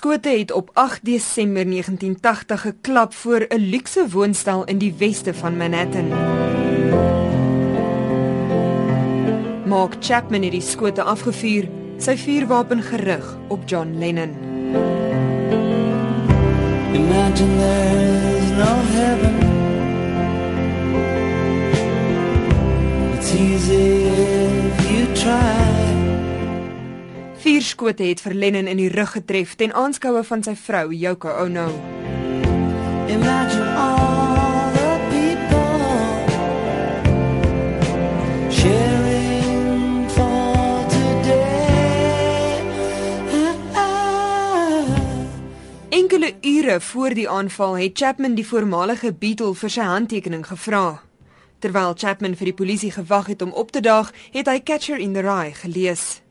skote het op 8 Desember 1980 geklap voor 'n luukse woonstel in die weste van Manhattan. Mark Chapman het die skote afgevuur, sy vuurwapen gerig op John Lennon. Imagine there's no heaven. It's easy if you try. Vier skote het vir Lennon in die rug getref ten aanskoue van sy vrou Yoko Ono. Imagine all the people sharing. Enkele ure voor die aanval het Chapman die voormalige Beatle vir sy handtekening gevra. Terwyl Chapman vir die polisie gewag het om op te daag, het hy Catcher in the Rye gelees.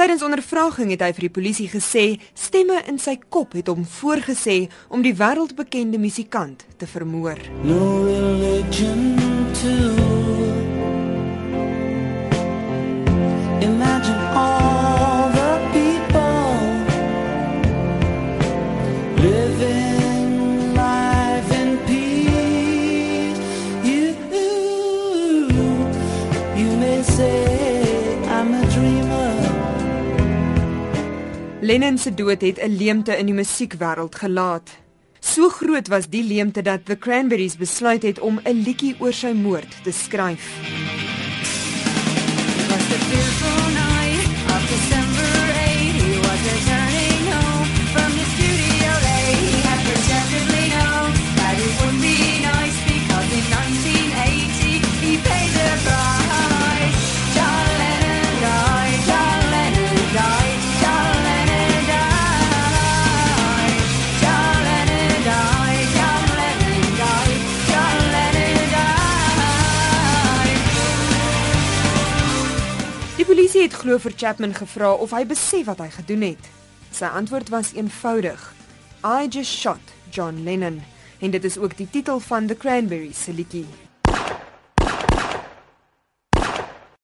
Tydens ondervraging het hy vir die polisie gesê stemme in sy kop het hom voorgesê om die wêreldbekende musikant te vermoor. No religion Lennon se dood het 'n leemte in die musiekwêreld gelaat. So groot was die leemte dat The Cranberries besluit het om 'n liedjie oor sy moord te skryf. Was the polisie het glo vir Chapman gevra of hy besef wat hy gedoen het. Sy antwoord was eenvoudig: I just shot John Lennon. En dit is ook die titel van The Cranberries se liedjie.